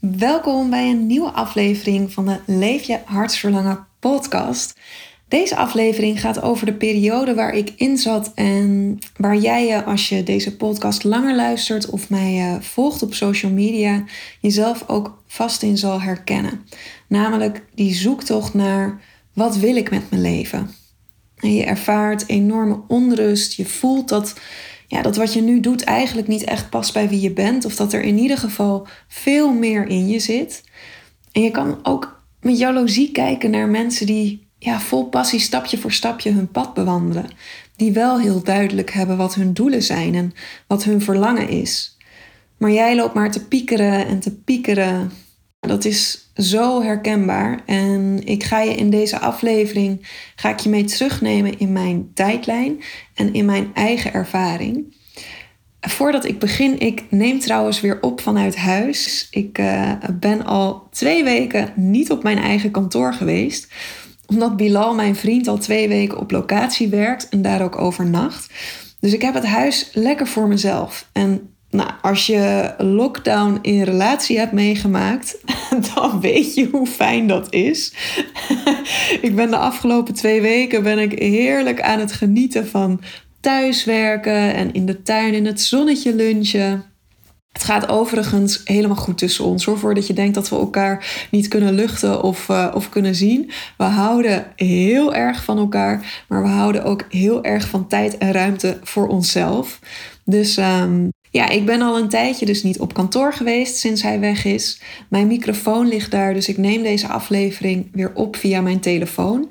Welkom bij een nieuwe aflevering van de Leef je hartsverlangen podcast. Deze aflevering gaat over de periode waar ik in zat en waar jij je, als je deze podcast langer luistert of mij eh, volgt op social media, jezelf ook vast in zal herkennen. Namelijk die zoektocht naar wat wil ik met mijn leven? En je ervaart enorme onrust, je voelt dat ja, dat wat je nu doet eigenlijk niet echt past bij wie je bent. Of dat er in ieder geval veel meer in je zit. En je kan ook met jaloezie kijken naar mensen die ja, vol passie stapje voor stapje hun pad bewandelen. Die wel heel duidelijk hebben wat hun doelen zijn en wat hun verlangen is. Maar jij loopt maar te piekeren en te piekeren. Dat is zo herkenbaar. En ik ga je in deze aflevering ga ik je mee terugnemen in mijn tijdlijn en in mijn eigen ervaring. Voordat ik begin, ik neem trouwens weer op vanuit huis. Ik uh, ben al twee weken niet op mijn eigen kantoor geweest omdat Bilal, mijn vriend, al twee weken op locatie werkt en daar ook overnacht. Dus ik heb het huis lekker voor mezelf. En nou, als je lockdown in relatie hebt meegemaakt, dan weet je hoe fijn dat is. ik ben de afgelopen twee weken ben ik heerlijk aan het genieten van thuiswerken en in de tuin in het zonnetje lunchen. Het gaat overigens helemaal goed tussen ons hoor. Voordat je denkt dat we elkaar niet kunnen luchten of, uh, of kunnen zien. We houden heel erg van elkaar. Maar we houden ook heel erg van tijd en ruimte voor onszelf. Dus um, ja, ik ben al een tijdje dus niet op kantoor geweest sinds hij weg is. Mijn microfoon ligt daar, dus ik neem deze aflevering weer op via mijn telefoon.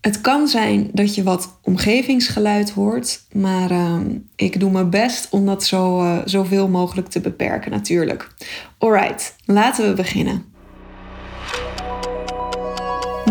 Het kan zijn dat je wat omgevingsgeluid hoort, maar uh, ik doe mijn best om dat zo, uh, zoveel mogelijk te beperken natuurlijk. Alright, laten we beginnen.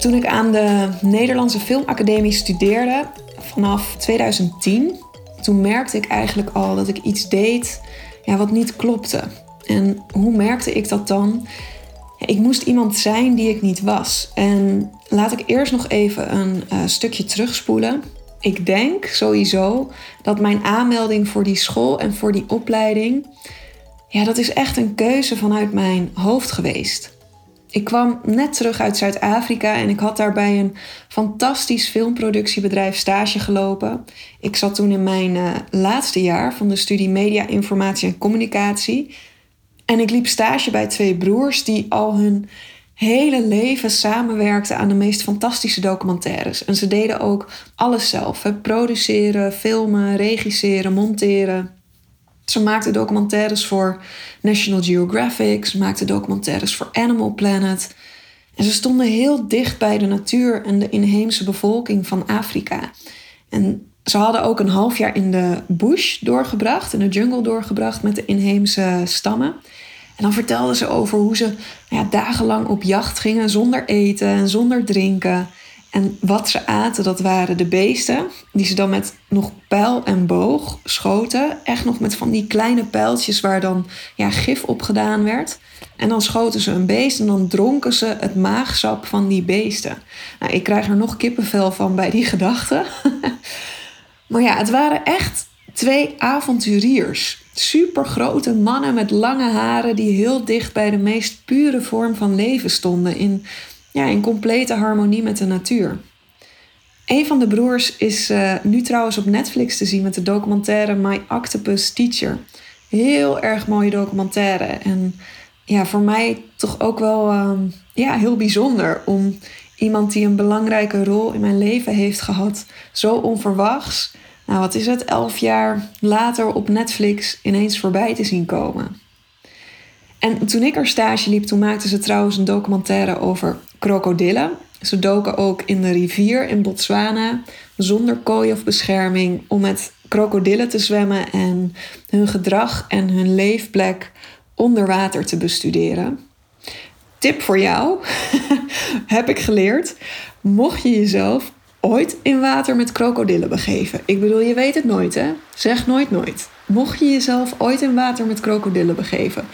Toen ik aan de Nederlandse Filmacademie studeerde, vanaf 2010, toen merkte ik eigenlijk al dat ik iets deed ja, wat niet klopte. En hoe merkte ik dat dan? ik moest iemand zijn die ik niet was. En laat ik eerst nog even een uh, stukje terugspoelen. Ik denk sowieso dat mijn aanmelding voor die school en voor die opleiding, ja, dat is echt een keuze vanuit mijn hoofd geweest. Ik kwam net terug uit Zuid-Afrika en ik had daar bij een fantastisch filmproductiebedrijf stage gelopen. Ik zat toen in mijn uh, laatste jaar van de studie Media, Informatie en Communicatie. En ik liep stage bij twee broers die al hun hele leven samenwerkten aan de meest fantastische documentaires. En ze deden ook alles zelf: produceren, filmen, regisseren, monteren. Ze maakten documentaires voor National Geographic, ze maakten documentaires voor Animal Planet. En ze stonden heel dicht bij de natuur en de inheemse bevolking van Afrika. En ze hadden ook een half jaar in de bush doorgebracht, in de jungle doorgebracht met de inheemse stammen. En dan vertelden ze over hoe ze nou ja, dagenlang op jacht gingen zonder eten en zonder drinken. En wat ze aten, dat waren de beesten, die ze dan met nog pijl en boog schoten. Echt nog met van die kleine pijltjes waar dan ja, gif op gedaan werd. En dan schoten ze een beest en dan dronken ze het maagsap van die beesten. Nou, ik krijg er nog kippenvel van bij die gedachte. maar ja, het waren echt twee avonturiers. Super grote mannen met lange haren die heel dicht bij de meest pure vorm van leven stonden. In ja, in complete harmonie met de natuur. Een van de broers is uh, nu trouwens op Netflix te zien met de documentaire My Octopus Teacher. Heel erg mooie documentaire. En ja, voor mij toch ook wel uh, ja, heel bijzonder om iemand die een belangrijke rol in mijn leven heeft gehad, zo onverwachts, nou wat is het, elf jaar later op Netflix ineens voorbij te zien komen. En toen ik er stage liep, toen maakten ze trouwens een documentaire over krokodillen. Ze doken ook in de rivier in Botswana zonder kooi of bescherming om met krokodillen te zwemmen en hun gedrag en hun leefplek onder water te bestuderen. Tip voor jou, heb ik geleerd. Mocht je jezelf ooit in water met krokodillen begeven. Ik bedoel, je weet het nooit, hè? Zeg nooit nooit. Mocht je jezelf ooit in water met krokodillen begeven,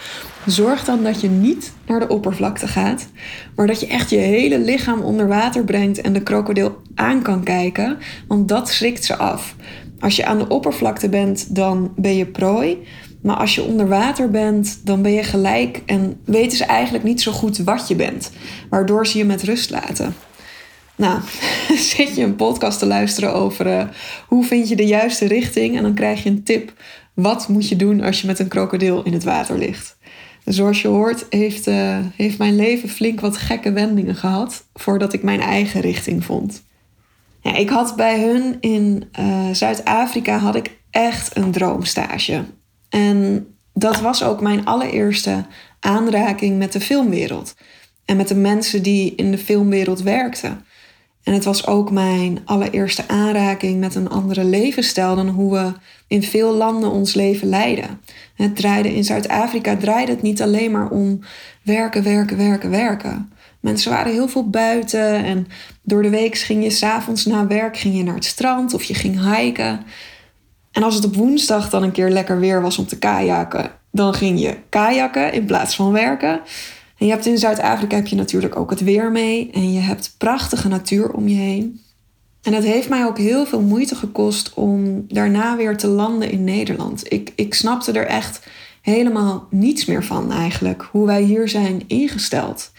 zorg dan dat je niet naar de oppervlakte gaat, maar dat je echt je hele lichaam onder water brengt en de krokodil aan kan kijken, want dat schrikt ze af. Als je aan de oppervlakte bent, dan ben je prooi. Maar als je onder water bent, dan ben je gelijk en weten ze eigenlijk niet zo goed wat je bent, waardoor ze je met rust laten. Nou, zit je een podcast te luisteren over uh, hoe vind je de juiste richting en dan krijg je een tip. Wat moet je doen als je met een krokodil in het water ligt? Zoals je hoort, heeft, uh, heeft mijn leven flink wat gekke wendingen gehad voordat ik mijn eigen richting vond. Ja, ik had bij hun in uh, Zuid-Afrika had ik echt een droomstage. En dat was ook mijn allereerste aanraking met de filmwereld. En met de mensen die in de filmwereld werkten. En het was ook mijn allereerste aanraking met een andere levensstijl dan hoe we in veel landen ons leven leiden. Het draaide in Zuid-Afrika draaide het niet alleen maar om werken, werken, werken, werken. Mensen waren heel veel buiten en door de week ging je s'avonds na werk ging je naar het strand of je ging hiken. En als het op woensdag dan een keer lekker weer was om te kajakken, dan ging je kajakken in plaats van werken. En je hebt in Zuid-Afrika heb je natuurlijk ook het weer mee. En je hebt prachtige natuur om je heen. En het heeft mij ook heel veel moeite gekost om daarna weer te landen in Nederland. Ik, ik snapte er echt helemaal niets meer van eigenlijk. Hoe wij hier zijn ingesteld.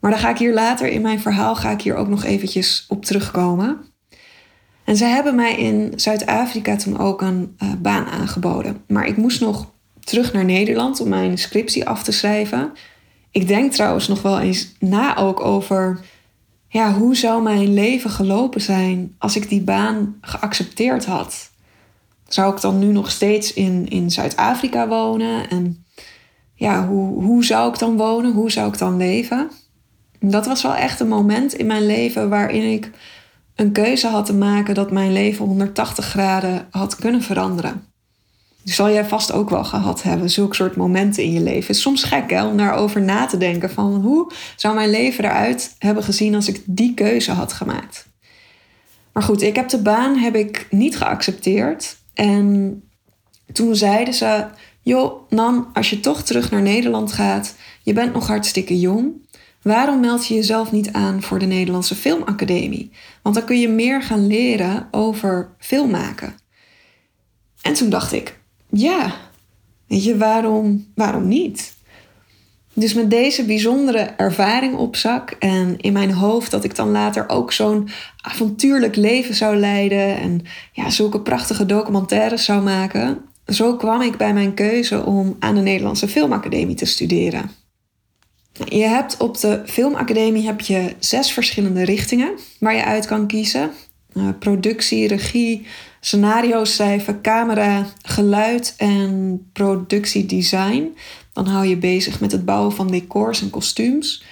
Maar daar ga ik hier later in mijn verhaal ga ik hier ook nog eventjes op terugkomen. En ze hebben mij in Zuid-Afrika toen ook een uh, baan aangeboden. Maar ik moest nog terug naar Nederland om mijn scriptie af te schrijven. Ik denk trouwens nog wel eens na ook over ja, hoe zou mijn leven gelopen zijn als ik die baan geaccepteerd had. Zou ik dan nu nog steeds in, in Zuid-Afrika wonen? En ja, hoe, hoe zou ik dan wonen? Hoe zou ik dan leven? Dat was wel echt een moment in mijn leven waarin ik een keuze had te maken dat mijn leven 180 graden had kunnen veranderen. Zal jij vast ook wel gehad hebben, zulke soort momenten in je leven. Het is soms gek hè, om daarover na te denken van hoe zou mijn leven eruit hebben gezien als ik die keuze had gemaakt. Maar goed, ik heb de baan heb ik niet geaccepteerd. En toen zeiden ze, joh Nan, als je toch terug naar Nederland gaat, je bent nog hartstikke jong. Waarom meld je jezelf niet aan voor de Nederlandse Filmacademie? Want dan kun je meer gaan leren over filmmaken. En toen dacht ik, ja, weet je, waarom, waarom niet? Dus met deze bijzondere ervaring op zak en in mijn hoofd dat ik dan later ook zo'n avontuurlijk leven zou leiden en ja, zulke prachtige documentaires zou maken, zo kwam ik bij mijn keuze om aan de Nederlandse Filmacademie te studeren. Je hebt op de Filmacademie heb je zes verschillende richtingen waar je uit kan kiezen. Uh, productie, regie, scenario schrijven, camera, geluid en productiedesign. Dan hou je bezig met het bouwen van decors en kostuums.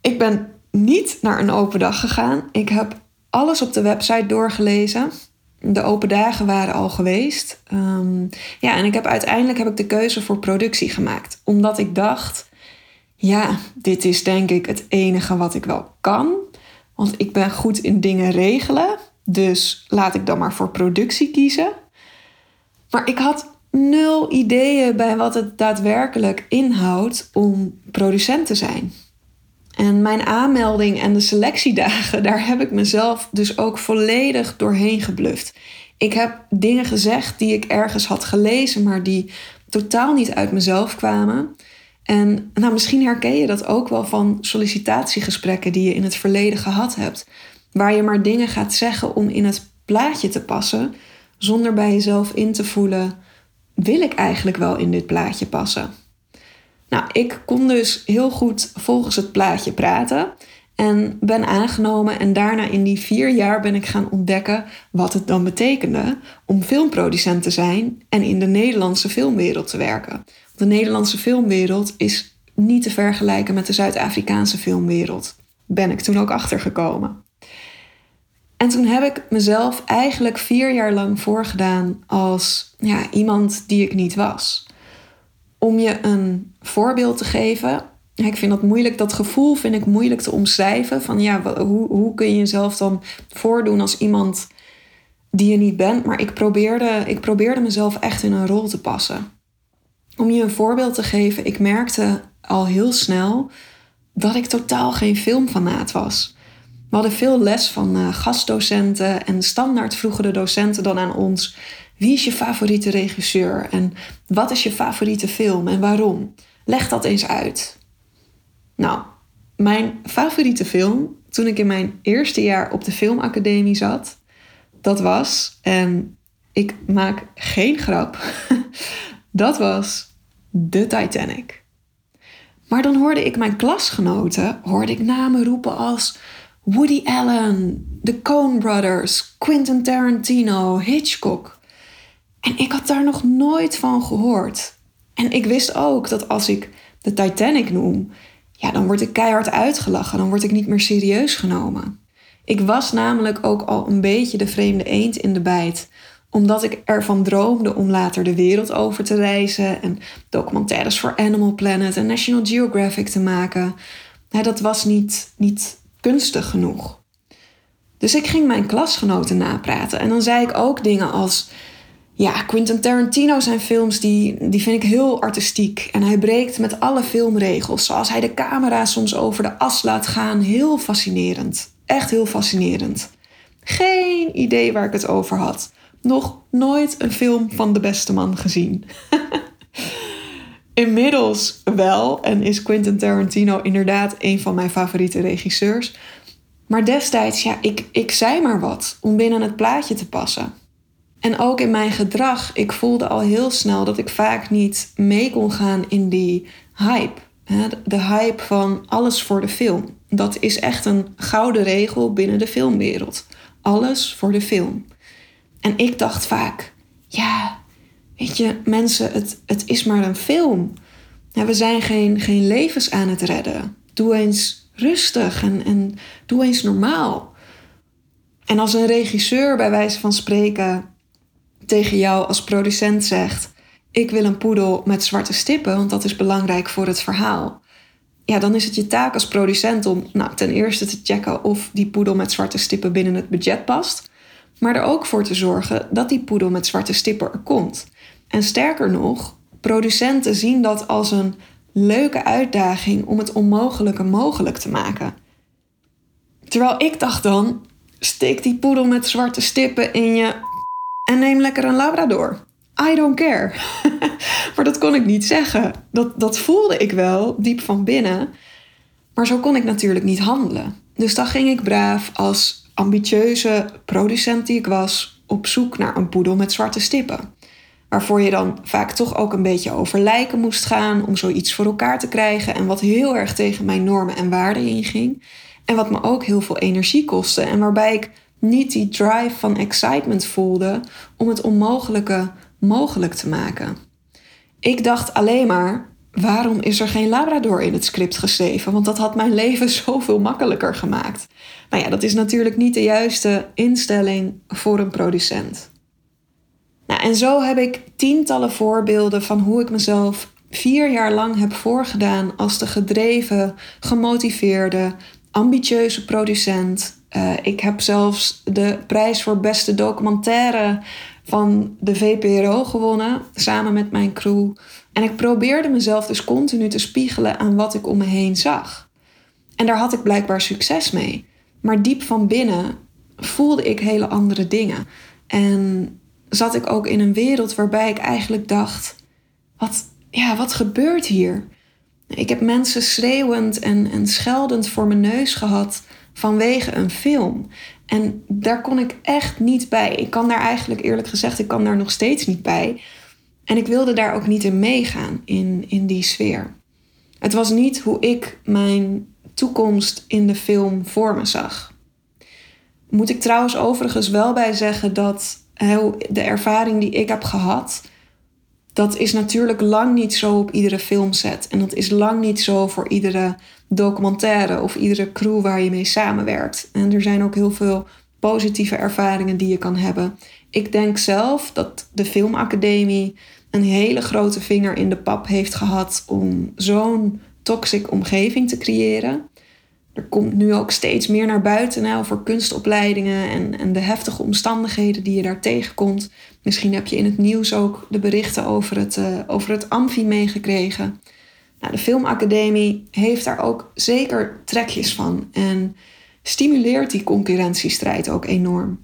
Ik ben niet naar een open dag gegaan. Ik heb alles op de website doorgelezen. De open dagen waren al geweest. Um, ja, en ik heb uiteindelijk heb ik de keuze voor productie gemaakt. Omdat ik dacht, ja, dit is denk ik het enige wat ik wel kan. Want ik ben goed in dingen regelen. Dus laat ik dan maar voor productie kiezen. Maar ik had nul ideeën bij wat het daadwerkelijk inhoudt om producent te zijn. En mijn aanmelding en de selectiedagen, daar heb ik mezelf dus ook volledig doorheen gebluft. Ik heb dingen gezegd die ik ergens had gelezen, maar die totaal niet uit mezelf kwamen. En nou, misschien herken je dat ook wel van sollicitatiegesprekken die je in het verleden gehad hebt. Waar je maar dingen gaat zeggen om in het plaatje te passen, zonder bij jezelf in te voelen: wil ik eigenlijk wel in dit plaatje passen? Nou, ik kon dus heel goed volgens het plaatje praten en ben aangenomen. En daarna in die vier jaar ben ik gaan ontdekken wat het dan betekende om filmproducent te zijn en in de Nederlandse filmwereld te werken. De Nederlandse filmwereld is niet te vergelijken met de Zuid-Afrikaanse filmwereld. Ben ik toen ook achtergekomen. En toen heb ik mezelf eigenlijk vier jaar lang voorgedaan als ja, iemand die ik niet was. Om je een voorbeeld te geven. Ik vind dat moeilijk, dat gevoel vind ik moeilijk te omschrijven. Van ja, hoe, hoe kun je jezelf dan voordoen als iemand die je niet bent? Maar ik probeerde, ik probeerde mezelf echt in een rol te passen. Om je een voorbeeld te geven, ik merkte al heel snel dat ik totaal geen filmfanaat was. We hadden veel les van uh, gastdocenten en standaard vroegen de docenten dan aan ons: wie is je favoriete regisseur en wat is je favoriete film en waarom? Leg dat eens uit. Nou, mijn favoriete film toen ik in mijn eerste jaar op de filmacademie zat, dat was, en ik maak geen grap, dat was The Titanic. Maar dan hoorde ik mijn klasgenoten, hoorde ik namen roepen als Woody Allen, de Coen Brothers, Quentin Tarantino, Hitchcock. En ik had daar nog nooit van gehoord. En ik wist ook dat als ik de Titanic noem, ja, dan word ik keihard uitgelachen, dan word ik niet meer serieus genomen. Ik was namelijk ook al een beetje de vreemde eend in de bijt omdat ik ervan droomde om later de wereld over te reizen en documentaires voor Animal Planet en National Geographic te maken. dat was niet, niet kunstig genoeg. Dus ik ging mijn klasgenoten napraten en dan zei ik ook dingen als. Ja, Quentin Tarantino zijn films, die, die vind ik heel artistiek. En hij breekt met alle filmregels. Zoals hij de camera soms over de as laat gaan. Heel fascinerend. Echt heel fascinerend. Geen idee waar ik het over had nog nooit een film van de beste man gezien. Inmiddels wel, en is Quentin Tarantino inderdaad een van mijn favoriete regisseurs. Maar destijds, ja, ik, ik zei maar wat om binnen het plaatje te passen. En ook in mijn gedrag, ik voelde al heel snel dat ik vaak niet mee kon gaan in die hype. De hype van alles voor de film. Dat is echt een gouden regel binnen de filmwereld. Alles voor de film. En ik dacht vaak, ja, weet je, mensen, het, het is maar een film. We zijn geen, geen levens aan het redden. Doe eens rustig en, en doe eens normaal. En als een regisseur bij wijze van spreken tegen jou als producent zegt: Ik wil een poedel met zwarte stippen, want dat is belangrijk voor het verhaal. Ja, dan is het je taak als producent om nou, ten eerste te checken of die poedel met zwarte stippen binnen het budget past maar er ook voor te zorgen dat die poedel met zwarte stipper er komt. En sterker nog, producenten zien dat als een leuke uitdaging om het onmogelijke mogelijk te maken. Terwijl ik dacht dan, steek die poedel met zwarte stippen in je en neem lekker een labrador. I don't care. maar dat kon ik niet zeggen. Dat, dat voelde ik wel diep van binnen. Maar zo kon ik natuurlijk niet handelen. Dus dan ging ik braaf als ambitieuze producent die ik was, op zoek naar een poedel met zwarte stippen. Waarvoor je dan vaak toch ook een beetje over lijken moest gaan om zoiets voor elkaar te krijgen. En wat heel erg tegen mijn normen en waarden inging. En wat me ook heel veel energie kostte. En waarbij ik niet die drive van excitement voelde om het onmogelijke mogelijk te maken. Ik dacht alleen maar: waarom is er geen Labrador in het script geschreven? Want dat had mijn leven zoveel makkelijker gemaakt. Nou ja, dat is natuurlijk niet de juiste instelling voor een producent. Nou, en zo heb ik tientallen voorbeelden van hoe ik mezelf vier jaar lang heb voorgedaan als de gedreven, gemotiveerde, ambitieuze producent. Uh, ik heb zelfs de prijs voor beste documentaire van de VPRO gewonnen, samen met mijn crew. En ik probeerde mezelf dus continu te spiegelen aan wat ik om me heen zag. En daar had ik blijkbaar succes mee. Maar diep van binnen voelde ik hele andere dingen. En zat ik ook in een wereld waarbij ik eigenlijk dacht: wat, ja, wat gebeurt hier? Ik heb mensen schreeuwend en, en scheldend voor mijn neus gehad vanwege een film. En daar kon ik echt niet bij. Ik kan daar eigenlijk eerlijk gezegd, ik kan daar nog steeds niet bij. En ik wilde daar ook niet in meegaan, in, in die sfeer. Het was niet hoe ik mijn toekomst in de film voor me zag. Moet ik trouwens overigens wel bij zeggen dat de ervaring die ik heb gehad Dat is natuurlijk lang niet zo op iedere filmset. En dat is lang niet zo voor iedere documentaire of iedere crew waar je mee samenwerkt. En er zijn ook heel veel positieve ervaringen die je kan hebben. Ik denk zelf dat de Filmacademie een hele grote vinger in de pap heeft gehad om zo'n toxic omgeving te creëren. Er komt nu ook steeds meer naar buiten hè, over kunstopleidingen en, en de heftige omstandigheden die je daar tegenkomt. Misschien heb je in het nieuws ook de berichten over het, uh, over het Amfi meegekregen. Nou, de Filmacademie heeft daar ook zeker trekjes van en stimuleert die concurrentiestrijd ook enorm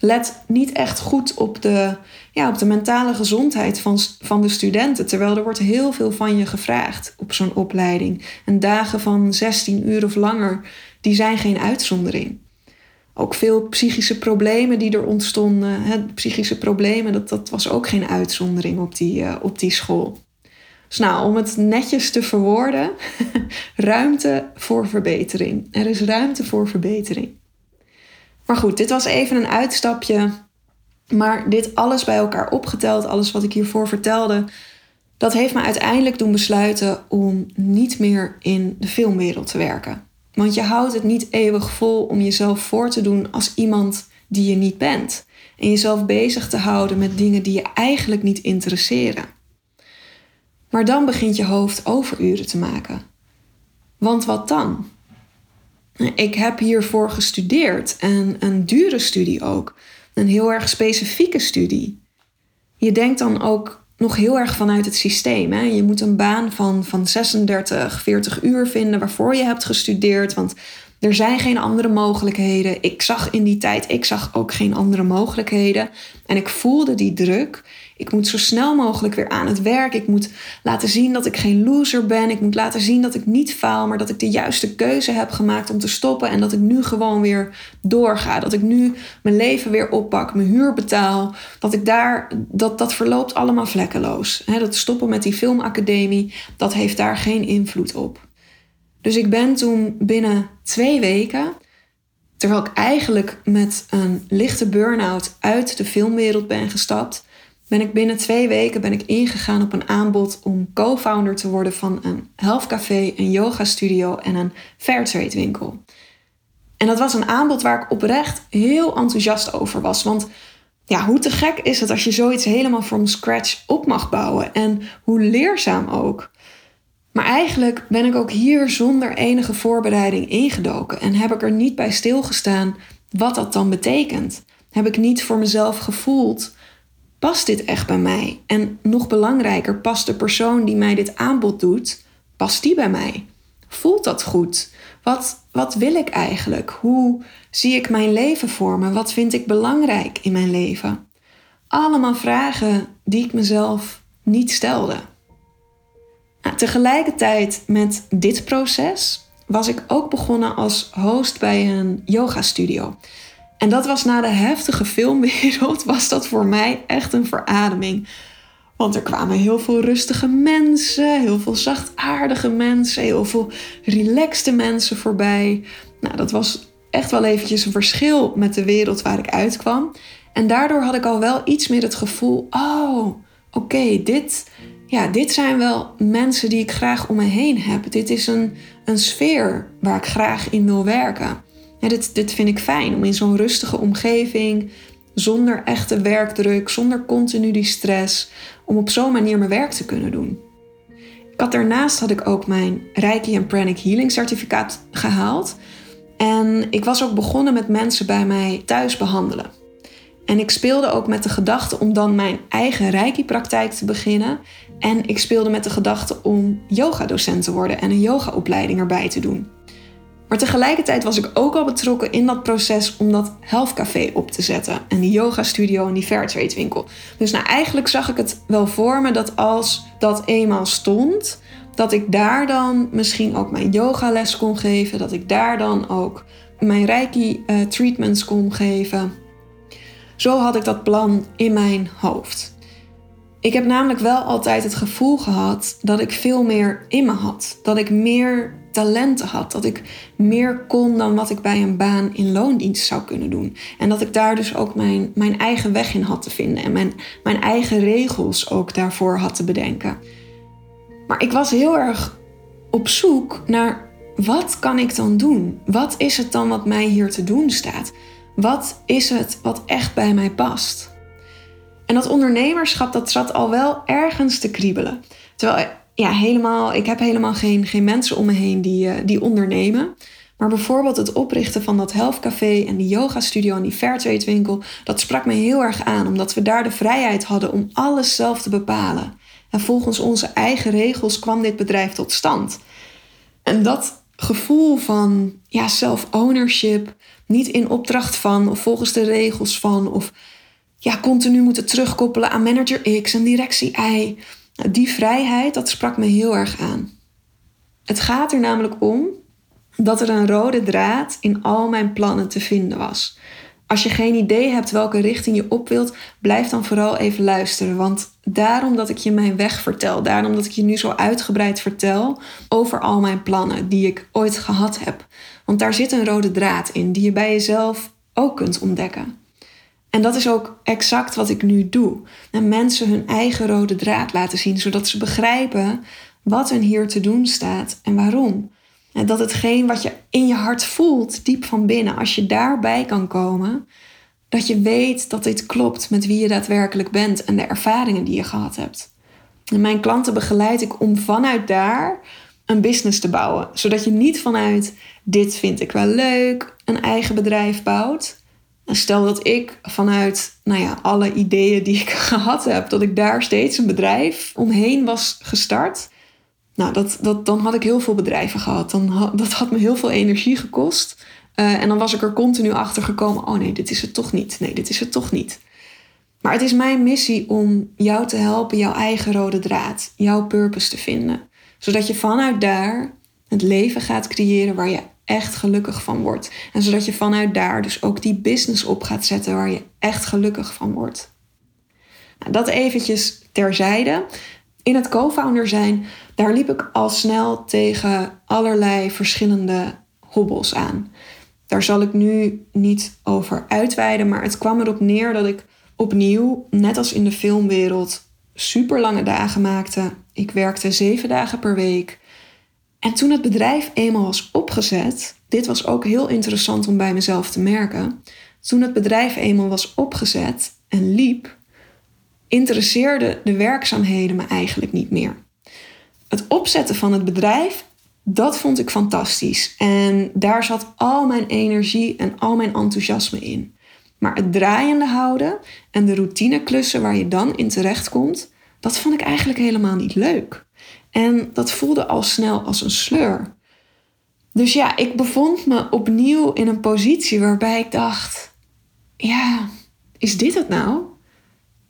let niet echt goed op de, ja, op de mentale gezondheid van, van de studenten. Terwijl er wordt heel veel van je gevraagd op zo'n opleiding. En dagen van 16 uur of langer, die zijn geen uitzondering. Ook veel psychische problemen die er ontstonden. Hè, psychische problemen, dat, dat was ook geen uitzondering op die, uh, op die school. Dus nou, om het netjes te verwoorden, ruimte voor verbetering. Er is ruimte voor verbetering. Maar goed, dit was even een uitstapje. Maar dit alles bij elkaar opgeteld, alles wat ik hiervoor vertelde, dat heeft me uiteindelijk doen besluiten om niet meer in de filmwereld te werken. Want je houdt het niet eeuwig vol om jezelf voor te doen als iemand die je niet bent. En jezelf bezig te houden met dingen die je eigenlijk niet interesseren. Maar dan begint je hoofd overuren te maken. Want wat dan? Ik heb hiervoor gestudeerd en een dure studie ook. Een heel erg specifieke studie. Je denkt dan ook nog heel erg vanuit het systeem. Hè? Je moet een baan van, van 36, 40 uur vinden waarvoor je hebt gestudeerd. Want er zijn geen andere mogelijkheden. Ik zag in die tijd, ik zag ook geen andere mogelijkheden. En ik voelde die druk. Ik moet zo snel mogelijk weer aan het werk. Ik moet laten zien dat ik geen loser ben. Ik moet laten zien dat ik niet faal, maar dat ik de juiste keuze heb gemaakt om te stoppen. En dat ik nu gewoon weer doorga. Dat ik nu mijn leven weer oppak, mijn huur betaal. Dat ik daar, dat, dat verloopt allemaal vlekkeloos. dat stoppen met die filmacademie, dat heeft daar geen invloed op. Dus ik ben toen binnen twee weken, terwijl ik eigenlijk met een lichte burn-out uit de filmwereld ben gestapt, ben ik binnen twee weken ben ik ingegaan op een aanbod om co-founder te worden van een health café, een yoga studio en een fairtrade winkel. En dat was een aanbod waar ik oprecht heel enthousiast over was. Want ja, hoe te gek is het als je zoiets helemaal from scratch op mag bouwen en hoe leerzaam ook. Maar eigenlijk ben ik ook hier zonder enige voorbereiding ingedoken en heb ik er niet bij stilgestaan wat dat dan betekent. Heb ik niet voor mezelf gevoeld, past dit echt bij mij? En nog belangrijker, past de persoon die mij dit aanbod doet, past die bij mij? Voelt dat goed? Wat, wat wil ik eigenlijk? Hoe zie ik mijn leven voor me? Wat vind ik belangrijk in mijn leven? Allemaal vragen die ik mezelf niet stelde. Nou, tegelijkertijd met dit proces was ik ook begonnen als host bij een yoga studio. En dat was na de heftige filmwereld, was dat voor mij echt een verademing. Want er kwamen heel veel rustige mensen, heel veel zachtaardige mensen, heel veel relaxte mensen voorbij. Nou, dat was echt wel eventjes een verschil met de wereld waar ik uitkwam. En daardoor had ik al wel iets meer het gevoel: oh, oké, dit, ja, dit zijn wel mensen die ik graag om me heen heb. Dit is een, een sfeer waar ik graag in wil werken. Ja, dit, dit vind ik fijn om in zo'n rustige omgeving, zonder echte werkdruk, zonder continu die stress, om op zo'n manier mijn werk te kunnen doen. Ik had daarnaast had ik ook mijn Reiki en Pranic Healing certificaat gehaald. En ik was ook begonnen met mensen bij mij thuis behandelen. En ik speelde ook met de gedachte om dan mijn eigen Reiki-praktijk te beginnen. En ik speelde met de gedachte om yogadocent te worden en een yogaopleiding erbij te doen. Maar tegelijkertijd was ik ook al betrokken in dat proces om dat health café op te zetten. En die yoga studio en die fairtrade winkel. Dus nou eigenlijk zag ik het wel voor me dat als dat eenmaal stond, dat ik daar dan misschien ook mijn yogales kon geven. Dat ik daar dan ook mijn reiki uh, treatments kon geven. Zo had ik dat plan in mijn hoofd. Ik heb namelijk wel altijd het gevoel gehad dat ik veel meer in me had. Dat ik meer talenten had. Dat ik meer kon dan wat ik bij een baan in loondienst zou kunnen doen. En dat ik daar dus ook mijn, mijn eigen weg in had te vinden. En mijn, mijn eigen regels ook daarvoor had te bedenken. Maar ik was heel erg op zoek naar wat kan ik dan doen? Wat is het dan wat mij hier te doen staat? Wat is het wat echt bij mij past? En dat ondernemerschap, dat zat al wel ergens te kriebelen. Terwijl, ja, helemaal, ik heb helemaal geen, geen mensen om me heen die, uh, die ondernemen. Maar bijvoorbeeld het oprichten van dat Health Café en die yoga studio en die Fairtrade winkel, dat sprak me heel erg aan, omdat we daar de vrijheid hadden om alles zelf te bepalen. En volgens onze eigen regels kwam dit bedrijf tot stand. En dat gevoel van ja, self-ownership, niet in opdracht van of volgens de regels van of ja, continu moeten terugkoppelen aan manager X en directie Y. Die vrijheid, dat sprak me heel erg aan. Het gaat er namelijk om dat er een rode draad in al mijn plannen te vinden was. Als je geen idee hebt welke richting je op wilt, blijf dan vooral even luisteren. Want daarom dat ik je mijn weg vertel, daarom dat ik je nu zo uitgebreid vertel over al mijn plannen die ik ooit gehad heb. Want daar zit een rode draad in die je bij jezelf ook kunt ontdekken. En dat is ook exact wat ik nu doe. En mensen hun eigen rode draad laten zien, zodat ze begrijpen wat hun hier te doen staat en waarom. En dat hetgeen wat je in je hart voelt, diep van binnen, als je daarbij kan komen, dat je weet dat dit klopt met wie je daadwerkelijk bent en de ervaringen die je gehad hebt. En mijn klanten begeleid ik om vanuit daar een business te bouwen, zodat je niet vanuit dit vind ik wel leuk een eigen bedrijf bouwt, stel dat ik vanuit nou ja, alle ideeën die ik gehad heb, dat ik daar steeds een bedrijf omheen was gestart. Nou, dat, dat, dan had ik heel veel bedrijven gehad. Dan dat had me heel veel energie gekost. Uh, en dan was ik er continu achter gekomen: oh nee, dit is het toch niet. Nee, dit is het toch niet. Maar het is mijn missie om jou te helpen jouw eigen rode draad, jouw purpose te vinden. Zodat je vanuit daar het leven gaat creëren waar je echt gelukkig van wordt. En zodat je vanuit daar dus ook die business op gaat zetten waar je echt gelukkig van wordt. Nou, dat eventjes terzijde. In het co-founder zijn, daar liep ik al snel tegen allerlei verschillende hobbels aan. Daar zal ik nu niet over uitweiden, maar het kwam erop neer dat ik opnieuw, net als in de filmwereld, super lange dagen maakte. Ik werkte zeven dagen per week. En toen het bedrijf eenmaal was opgezet, dit was ook heel interessant om bij mezelf te merken. Toen het bedrijf eenmaal was opgezet en liep, interesseerden de werkzaamheden me eigenlijk niet meer. Het opzetten van het bedrijf, dat vond ik fantastisch. En daar zat al mijn energie en al mijn enthousiasme in. Maar het draaiende houden en de routineklussen waar je dan in terechtkomt, dat vond ik eigenlijk helemaal niet leuk. En dat voelde al snel als een sleur. Dus ja, ik bevond me opnieuw in een positie waarbij ik dacht: ja, is dit het nou?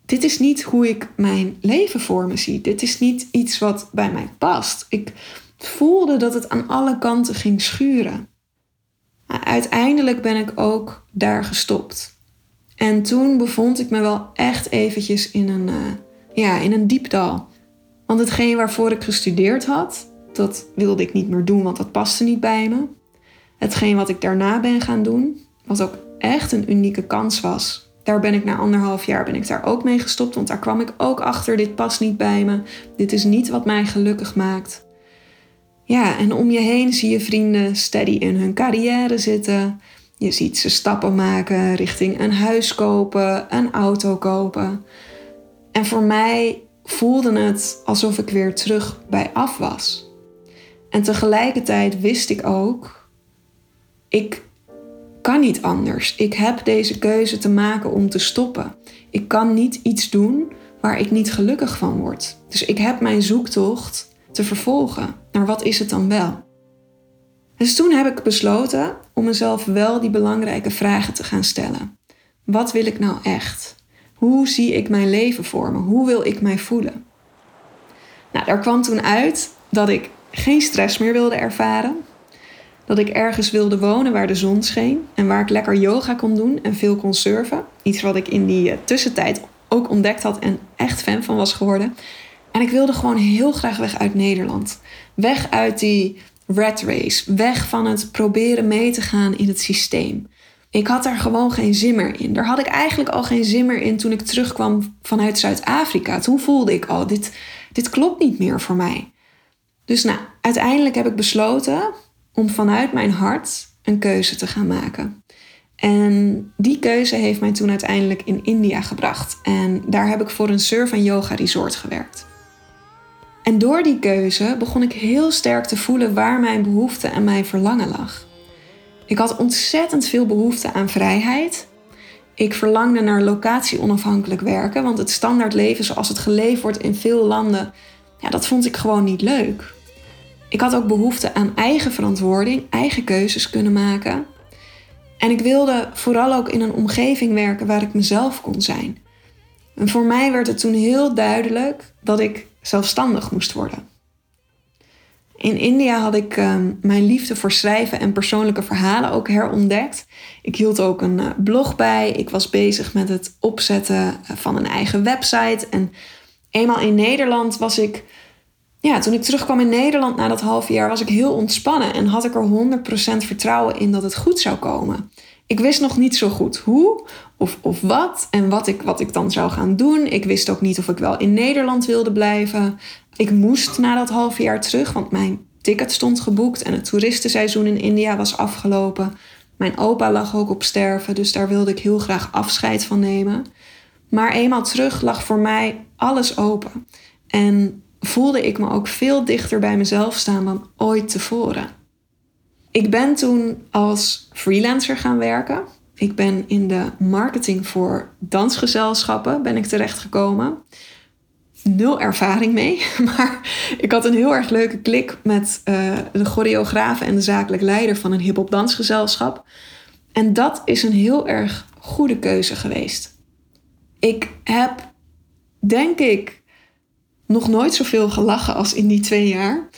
Dit is niet hoe ik mijn leven voor me zie. Dit is niet iets wat bij mij past. Ik voelde dat het aan alle kanten ging schuren. Maar uiteindelijk ben ik ook daar gestopt. En toen bevond ik me wel echt eventjes in een, uh, ja, in een diepdal. Want hetgeen waarvoor ik gestudeerd had, dat wilde ik niet meer doen, want dat paste niet bij me. Hetgeen wat ik daarna ben gaan doen, wat ook echt een unieke kans was. Daar ben ik na anderhalf jaar ben ik daar ook mee gestopt, want daar kwam ik ook achter. Dit past niet bij me. Dit is niet wat mij gelukkig maakt. Ja, en om je heen zie je vrienden steady in hun carrière zitten. Je ziet ze stappen maken richting een huis kopen, een auto kopen. En voor mij voelde het alsof ik weer terug bij af was. En tegelijkertijd wist ik ook, ik kan niet anders. Ik heb deze keuze te maken om te stoppen. Ik kan niet iets doen waar ik niet gelukkig van word. Dus ik heb mijn zoektocht te vervolgen. Naar wat is het dan wel? Dus toen heb ik besloten om mezelf wel die belangrijke vragen te gaan stellen. Wat wil ik nou echt? Hoe zie ik mijn leven voor me? Hoe wil ik mij voelen? Nou, daar kwam toen uit dat ik geen stress meer wilde ervaren. Dat ik ergens wilde wonen waar de zon scheen en waar ik lekker yoga kon doen en veel kon surfen. Iets wat ik in die eh, tussentijd ook ontdekt had en echt fan van was geworden. En ik wilde gewoon heel graag weg uit Nederland. Weg uit die rat race, weg van het proberen mee te gaan in het systeem. Ik had daar gewoon geen zin meer in. Daar had ik eigenlijk al geen zin meer in toen ik terugkwam vanuit Zuid-Afrika. Toen voelde ik al, dit, dit klopt niet meer voor mij. Dus nou, uiteindelijk heb ik besloten om vanuit mijn hart een keuze te gaan maken. En die keuze heeft mij toen uiteindelijk in India gebracht. En daar heb ik voor een surf- en yoga resort gewerkt. En door die keuze begon ik heel sterk te voelen waar mijn behoefte en mijn verlangen lag. Ik had ontzettend veel behoefte aan vrijheid. Ik verlangde naar locatie-onafhankelijk werken, want het standaard leven zoals het geleefd wordt in veel landen, ja, dat vond ik gewoon niet leuk. Ik had ook behoefte aan eigen verantwoording, eigen keuzes kunnen maken. En ik wilde vooral ook in een omgeving werken waar ik mezelf kon zijn. En voor mij werd het toen heel duidelijk dat ik zelfstandig moest worden. In India had ik ehm, mijn liefde voor schrijven en persoonlijke verhalen ook herontdekt. Ik hield ook een uh, blog bij. Ik was bezig met het opzetten eh, van een eigen website. En eenmaal in Nederland was ik. Ja, toen ik terugkwam in Nederland na dat half jaar was ik heel ontspannen en had ik er 100% vertrouwen in dat het goed zou komen. Ik wist nog niet zo goed hoe of, of wat en wat ik, wat ik dan zou gaan doen. Ik wist ook niet of ik wel in Nederland wilde blijven. Ik moest na dat half jaar terug, want mijn ticket stond geboekt en het toeristenseizoen in India was afgelopen. Mijn opa lag ook op sterven, dus daar wilde ik heel graag afscheid van nemen. Maar eenmaal terug lag voor mij alles open. En voelde ik me ook veel dichter bij mezelf staan dan ooit tevoren. Ik ben toen als freelancer gaan werken. Ik ben in de marketing voor dansgezelschappen ben ik terechtgekomen nul ervaring mee. Maar ik had een heel erg leuke klik met uh, de choreograaf en de zakelijk leider van een hip-hop dansgezelschap. En dat is een heel erg goede keuze geweest. Ik heb, denk ik, nog nooit zoveel gelachen als in die twee jaar.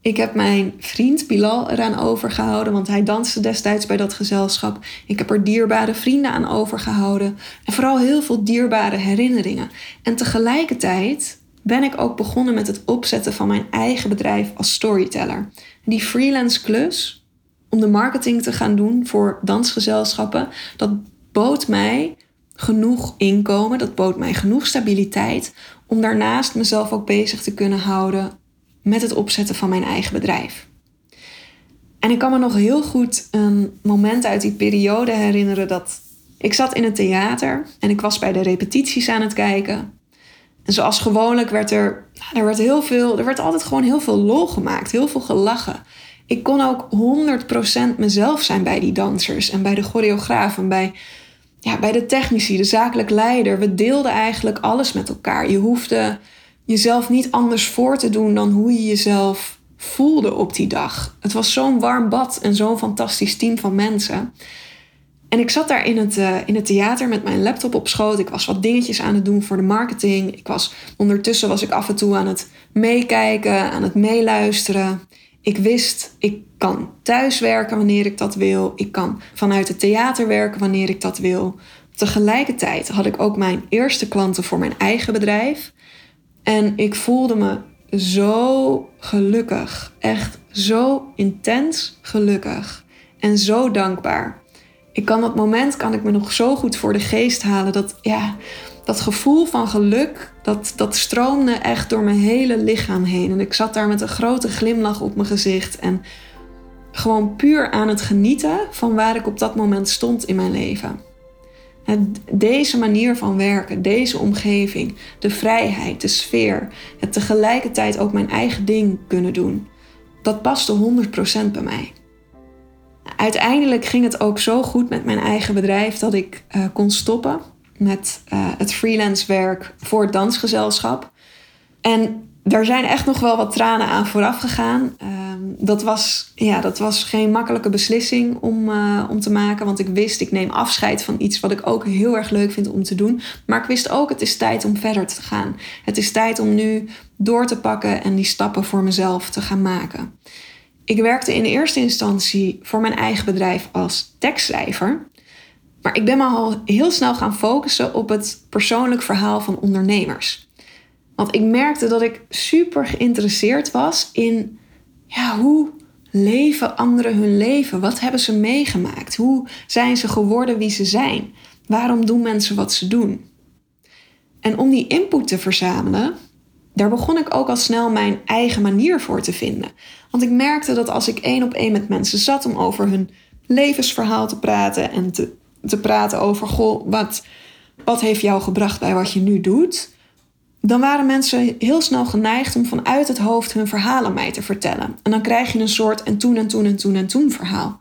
Ik heb mijn vriend Bilal eraan overgehouden, want hij danste destijds bij dat gezelschap. Ik heb er dierbare vrienden aan overgehouden en vooral heel veel dierbare herinneringen. En tegelijkertijd ben ik ook begonnen met het opzetten van mijn eigen bedrijf als storyteller. Die freelance klus om de marketing te gaan doen voor dansgezelschappen, dat bood mij genoeg inkomen, dat bood mij genoeg stabiliteit om daarnaast mezelf ook bezig te kunnen houden met het opzetten van mijn eigen bedrijf. En ik kan me nog heel goed een moment uit die periode herinneren dat ik zat in het theater en ik was bij de repetities aan het kijken. En zoals gewoonlijk werd er, er werd heel veel, er werd altijd gewoon heel veel lol gemaakt, heel veel gelachen. Ik kon ook 100% mezelf zijn bij die dansers en bij de choreografen, bij, ja, bij de technici, de zakelijk leider. We deelden eigenlijk alles met elkaar. Je hoefde jezelf niet anders voor te doen dan hoe je jezelf voelde op die dag. Het was zo'n warm bad en zo'n fantastisch team van mensen. En ik zat daar in het, uh, in het theater met mijn laptop op schoot. Ik was wat dingetjes aan het doen voor de marketing. Ik was, ondertussen was ik af en toe aan het meekijken, aan het meeluisteren. Ik wist, ik kan thuis werken wanneer ik dat wil. Ik kan vanuit het theater werken wanneer ik dat wil. Tegelijkertijd had ik ook mijn eerste klanten voor mijn eigen bedrijf. En ik voelde me zo gelukkig. Echt zo intens gelukkig. En zo dankbaar. Ik kan dat moment kan ik me nog zo goed voor de geest halen. Dat, ja, dat gevoel van geluk, dat, dat stroomde echt door mijn hele lichaam heen. En ik zat daar met een grote glimlach op mijn gezicht. En gewoon puur aan het genieten van waar ik op dat moment stond in mijn leven. Deze manier van werken, deze omgeving, de vrijheid, de sfeer, het tegelijkertijd ook mijn eigen ding kunnen doen, dat paste 100% bij mij. Uiteindelijk ging het ook zo goed met mijn eigen bedrijf dat ik uh, kon stoppen met uh, het freelance werk voor het dansgezelschap. En daar zijn echt nog wel wat tranen aan vooraf gegaan. Ehm, dat, was, ja, dat was geen makkelijke beslissing om, uh, om te maken. Want ik wist, ik neem afscheid van iets wat ik ook heel erg leuk vind om te doen. Maar ik wist ook, het is tijd om verder te gaan. Het is tijd om nu door te pakken en die stappen voor mezelf te gaan maken. Ik werkte in eerste instantie voor mijn eigen bedrijf als tekstschrijver. Maar ik ben me al heel snel gaan focussen op het persoonlijk verhaal van ondernemers. Want ik merkte dat ik super geïnteresseerd was in ja, hoe leven anderen hun leven? Wat hebben ze meegemaakt? Hoe zijn ze geworden wie ze zijn? Waarom doen mensen wat ze doen? En om die input te verzamelen, daar begon ik ook al snel mijn eigen manier voor te vinden. Want ik merkte dat als ik één op één met mensen zat om over hun levensverhaal te praten en te, te praten over, goh, wat, wat heeft jou gebracht bij wat je nu doet? Dan waren mensen heel snel geneigd om vanuit het hoofd hun verhaal aan mij te vertellen. En dan krijg je een soort en toen en toen en toen en toen verhaal.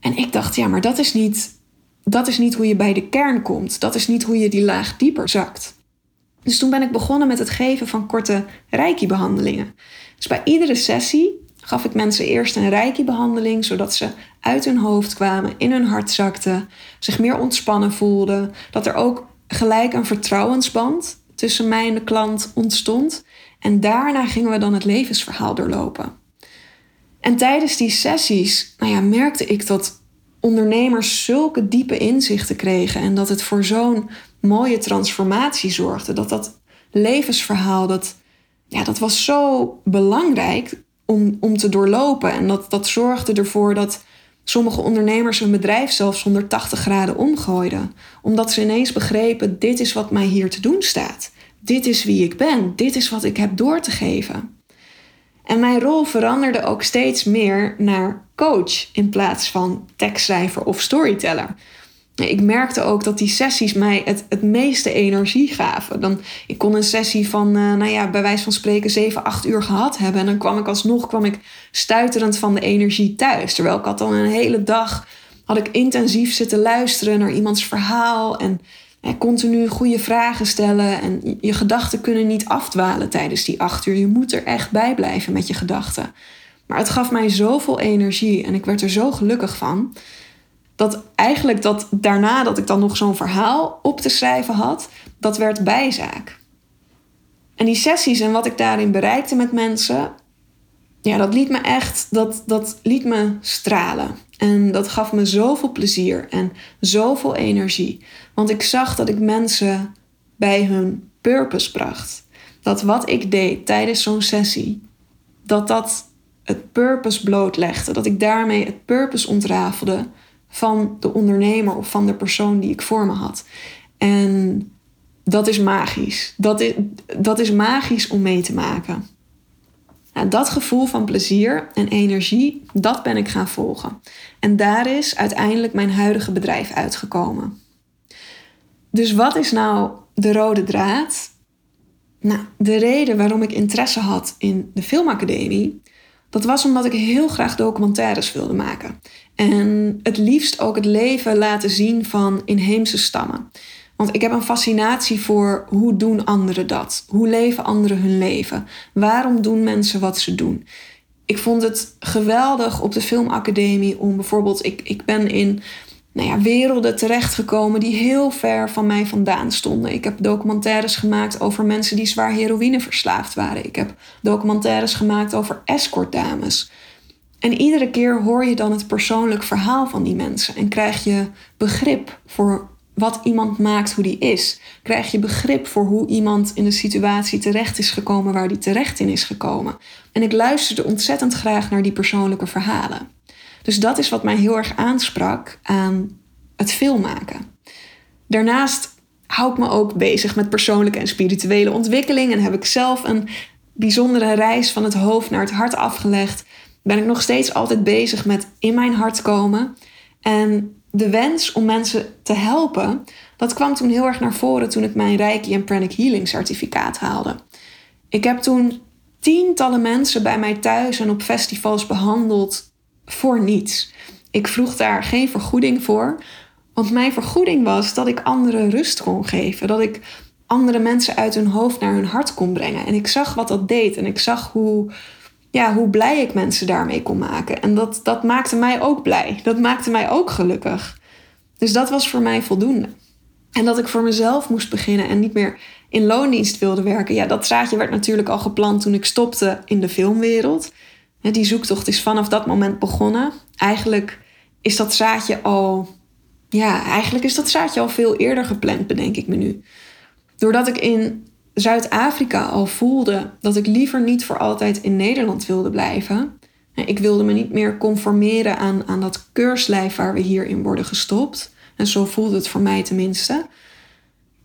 En ik dacht, ja, maar dat is niet, dat is niet hoe je bij de kern komt. Dat is niet hoe je die laag dieper zakt. Dus toen ben ik begonnen met het geven van korte reiki-behandelingen. Dus bij iedere sessie gaf ik mensen eerst een reiki-behandeling, zodat ze uit hun hoofd kwamen, in hun hart zakten, zich meer ontspannen voelden. Dat er ook gelijk een vertrouwensband tussen mij en de klant ontstond. En daarna gingen we dan het levensverhaal doorlopen. En tijdens die sessies nou ja, merkte ik dat ondernemers zulke diepe inzichten kregen en dat het voor zo'n mooie transformatie zorgde. Dat dat levensverhaal, dat, ja, dat was zo belangrijk om, om te doorlopen. En dat, dat zorgde ervoor dat sommige ondernemers hun bedrijf zelfs 180 graden omgooiden. Omdat ze ineens begrepen, dit is wat mij hier te doen staat. Dit is wie ik ben. Dit is wat ik heb door te geven. En mijn rol veranderde ook steeds meer naar coach in plaats van tekstschrijver of storyteller ik merkte ook dat die sessies mij het, het meeste energie gaven. Dan, ik kon een sessie van, uh, nou ja, bij wijze van spreken 7, 8 uur gehad hebben. En dan kwam ik alsnog kwam ik stuiterend van de energie thuis. Terwijl ik had dan een hele dag had ik intensief zitten luisteren naar iemands verhaal. En continu goede vragen stellen. En je gedachten kunnen niet afdwalen tijdens die acht uur. Je moet er echt bij blijven met je gedachten. Maar het gaf mij zoveel energie en ik werd er zo gelukkig van dat eigenlijk dat daarna dat ik dan nog zo'n verhaal op te schrijven had, dat werd bijzaak. En die sessies en wat ik daarin bereikte met mensen, ja, dat liet me echt, dat, dat liet me stralen. En dat gaf me zoveel plezier en zoveel energie. Want ik zag dat ik mensen bij hun purpose bracht. Dat wat ik deed tijdens zo'n sessie, dat dat het purpose blootlegde. Dat ik daarmee het purpose ontrafelde van de ondernemer of van de persoon die ik voor me had. En dat is magisch. Dat is, dat is magisch om mee te maken. Dat gevoel van plezier en energie, dat ben ik gaan volgen. En daar is uiteindelijk mijn huidige bedrijf uitgekomen. Dus wat is nou de rode draad? Nou, de reden waarom ik interesse had in de filmacademie dat was omdat ik heel graag documentaires wilde maken. En het liefst ook het leven laten zien van inheemse stammen. Want ik heb een fascinatie voor hoe doen anderen dat? Hoe leven anderen hun leven? Waarom doen mensen wat ze doen? Ik vond het geweldig op de filmacademie om bijvoorbeeld, ik, ik ben in nou ja, werelden terechtgekomen die heel ver van mij vandaan stonden. Ik heb documentaires gemaakt over mensen die zwaar heroïne verslaafd waren. Ik heb documentaires gemaakt over escortdames. En iedere keer hoor je dan het persoonlijk verhaal van die mensen en krijg je begrip voor wat iemand maakt hoe die is. Krijg je begrip voor hoe iemand in de situatie terecht is gekomen waar die terecht in is gekomen. En ik luisterde ontzettend graag naar die persoonlijke verhalen. Dus dat is wat mij heel erg aansprak aan het filmmaken. Daarnaast hou ik me ook bezig met persoonlijke en spirituele ontwikkeling en heb ik zelf een bijzondere reis van het hoofd naar het hart afgelegd. Ben ik nog steeds altijd bezig met in mijn hart komen. En de wens om mensen te helpen, dat kwam toen heel erg naar voren toen ik mijn Reiki en Pranic Healing certificaat haalde. Ik heb toen tientallen mensen bij mij thuis en op festivals behandeld voor niets. Ik vroeg daar geen vergoeding voor, want mijn vergoeding was dat ik anderen rust kon geven. Dat ik andere mensen uit hun hoofd naar hun hart kon brengen. En ik zag wat dat deed en ik zag hoe, ja, hoe blij ik mensen daarmee kon maken. En dat, dat maakte mij ook blij. Dat maakte mij ook gelukkig. Dus dat was voor mij voldoende. En dat ik voor mezelf moest beginnen en niet meer in loondienst wilde werken. Ja, dat zaadje werd natuurlijk al geplant toen ik stopte in de filmwereld. Die zoektocht is vanaf dat moment begonnen. Eigenlijk is dat zaadje al. Ja, eigenlijk is dat zaadje al veel eerder gepland, bedenk ik me nu. Doordat ik in Zuid-Afrika al voelde dat ik liever niet voor altijd in Nederland wilde blijven. Ik wilde me niet meer conformeren aan, aan dat keurslijf waar we hierin worden gestopt. En zo voelde het voor mij tenminste.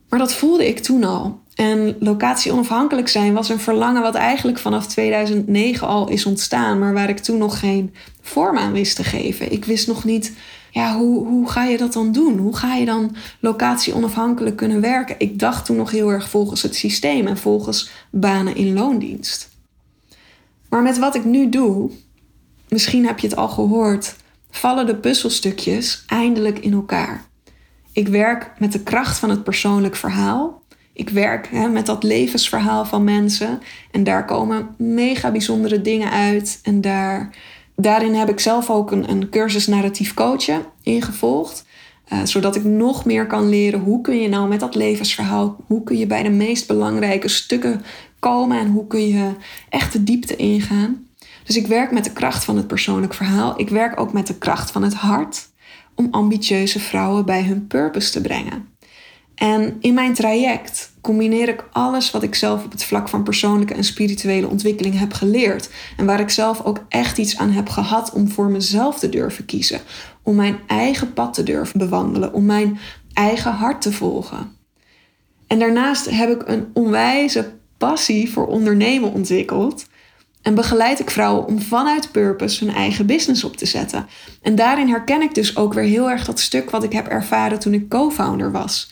Maar dat voelde ik toen al. En locatie onafhankelijk zijn was een verlangen wat eigenlijk vanaf 2009 al is ontstaan, maar waar ik toen nog geen vorm aan wist te geven. Ik wist nog niet, ja, hoe, hoe ga je dat dan doen? Hoe ga je dan locatie onafhankelijk kunnen werken? Ik dacht toen nog heel erg volgens het systeem en volgens banen in loondienst. Maar met wat ik nu doe, misschien heb je het al gehoord, vallen de puzzelstukjes eindelijk in elkaar. Ik werk met de kracht van het persoonlijk verhaal. Ik werk hè, met dat levensverhaal van mensen. En daar komen mega bijzondere dingen uit. En daar, daarin heb ik zelf ook een, een cursus narratief coachen ingevolgd. Uh, zodat ik nog meer kan leren hoe kun je nou met dat levensverhaal, hoe kun je bij de meest belangrijke stukken komen en hoe kun je echt de diepte ingaan. Dus ik werk met de kracht van het persoonlijk verhaal. Ik werk ook met de kracht van het hart om ambitieuze vrouwen bij hun purpose te brengen. En in mijn traject combineer ik alles wat ik zelf op het vlak van persoonlijke en spirituele ontwikkeling heb geleerd. En waar ik zelf ook echt iets aan heb gehad om voor mezelf te durven kiezen. Om mijn eigen pad te durven bewandelen. Om mijn eigen hart te volgen. En daarnaast heb ik een onwijze passie voor ondernemen ontwikkeld. En begeleid ik vrouwen om vanuit purpose hun eigen business op te zetten. En daarin herken ik dus ook weer heel erg dat stuk wat ik heb ervaren toen ik co-founder was.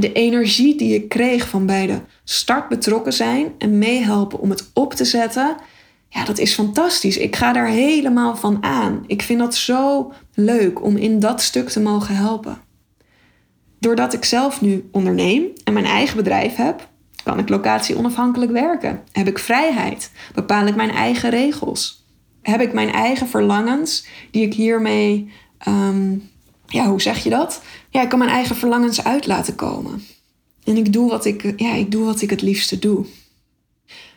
De energie die ik kreeg van bij de start betrokken zijn en meehelpen om het op te zetten, ja, dat is fantastisch. Ik ga daar helemaal van aan. Ik vind dat zo leuk om in dat stuk te mogen helpen. Doordat ik zelf nu onderneem en mijn eigen bedrijf heb, kan ik locatie onafhankelijk werken? Heb ik vrijheid? Bepaal ik mijn eigen regels? Heb ik mijn eigen verlangens die ik hiermee, ehm, ja, hoe zeg je dat? Ja, ik kan mijn eigen verlangens uit laten komen. En ik doe wat ik, ja, ik doe wat ik het liefste doe.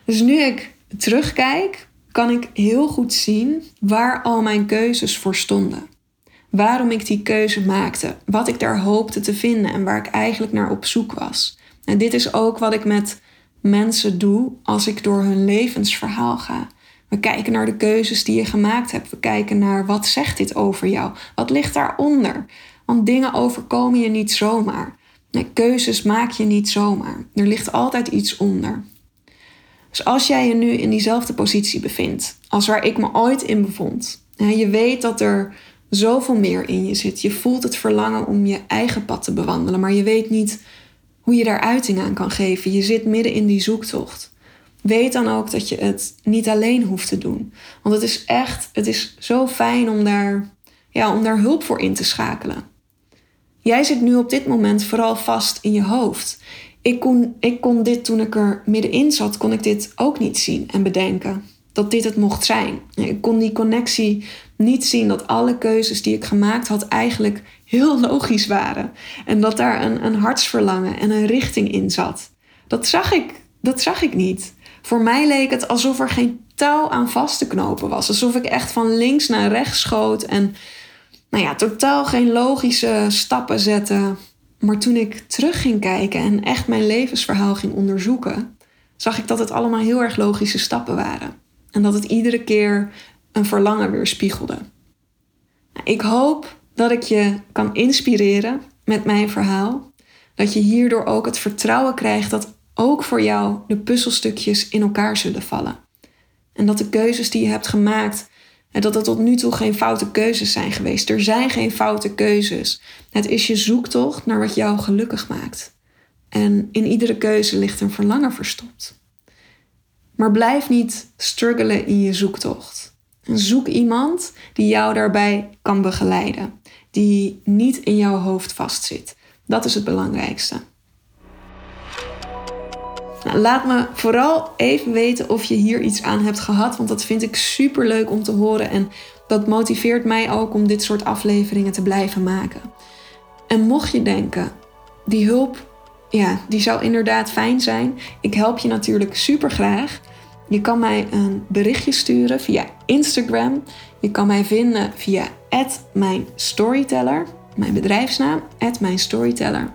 Dus nu ik terugkijk, kan ik heel goed zien waar al mijn keuzes voor stonden. Waarom ik die keuze maakte, wat ik daar hoopte te vinden en waar ik eigenlijk naar op zoek was. En dit is ook wat ik met mensen doe als ik door hun levensverhaal ga. We kijken naar de keuzes die je gemaakt hebt. We kijken naar wat zegt dit over jou? Wat ligt daaronder? Want dingen overkomen je niet zomaar. Nee, keuzes maak je niet zomaar. Er ligt altijd iets onder. Dus als jij je nu in diezelfde positie bevindt als waar ik me ooit in bevond, je weet dat er zoveel meer in je zit, je voelt het verlangen om je eigen pad te bewandelen, maar je weet niet hoe je daar uiting aan kan geven. Je zit midden in die zoektocht. Weet dan ook dat je het niet alleen hoeft te doen. Want het is echt, het is zo fijn om daar, ja, om daar hulp voor in te schakelen. Jij zit nu op dit moment vooral vast in je hoofd. Ik kon, ik kon dit toen ik er middenin zat, kon ik dit ook niet zien en bedenken. Dat dit het mocht zijn. Ik kon die connectie niet zien dat alle keuzes die ik gemaakt had eigenlijk heel logisch waren. En dat daar een, een hartsverlangen en een richting in zat. Dat zag ik, dat zag ik niet. Voor mij leek het alsof er geen touw aan vast te knopen was. Alsof ik echt van links naar rechts schoot en nou ja, totaal geen logische stappen zette. Maar toen ik terug ging kijken en echt mijn levensverhaal ging onderzoeken, zag ik dat het allemaal heel erg logische stappen waren. En dat het iedere keer een verlangen weer spiegelde. Ik hoop dat ik je kan inspireren met mijn verhaal. Dat je hierdoor ook het vertrouwen krijgt dat ook voor jou de puzzelstukjes in elkaar zullen vallen. En dat de keuzes die je hebt gemaakt, dat er tot nu toe geen foute keuzes zijn geweest. Er zijn geen foute keuzes. Het is je zoektocht naar wat jou gelukkig maakt. En in iedere keuze ligt een verlangen verstopt. Maar blijf niet struggelen in je zoektocht. Zoek iemand die jou daarbij kan begeleiden, die niet in jouw hoofd vastzit. Dat is het belangrijkste. Nou, laat me vooral even weten of je hier iets aan hebt gehad, want dat vind ik super leuk om te horen en dat motiveert mij ook om dit soort afleveringen te blijven maken. En mocht je denken, die hulp, ja, die zou inderdaad fijn zijn. Ik help je natuurlijk super graag. Je kan mij een berichtje sturen via Instagram. Je kan mij vinden via @mijnstoryteller, mijn bedrijfsnaam @mijnstoryteller.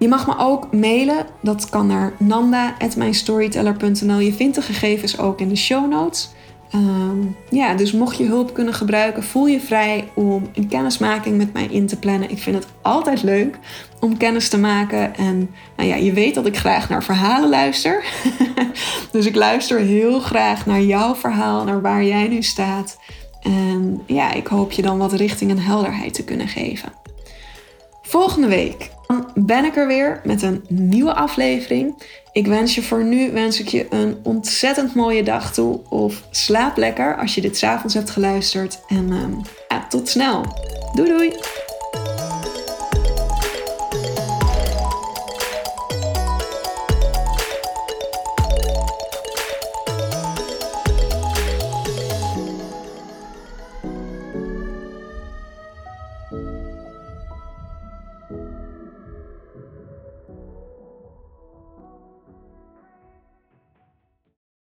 Je mag me ook mailen. Dat kan naar nanda@mijnstoryteller.nl. Je vindt de gegevens ook in de show notes. Ehm, ja, dus mocht je hulp kunnen gebruiken, voel je vrij om een kennismaking met mij in te plannen. Ik vind het altijd leuk om kennis te maken. En nou ja, je weet dat ik graag naar verhalen luister. dus ik luister heel graag naar jouw verhaal, naar waar jij nu staat. En ja, ik hoop je dan wat richting en helderheid te kunnen geven. Volgende week ben ik er weer met een nieuwe aflevering. Ik wens je voor nu wens ik je een ontzettend mooie dag toe. Of slaap lekker als je dit s'avonds hebt geluisterd. En ja, tot snel. Doei doei!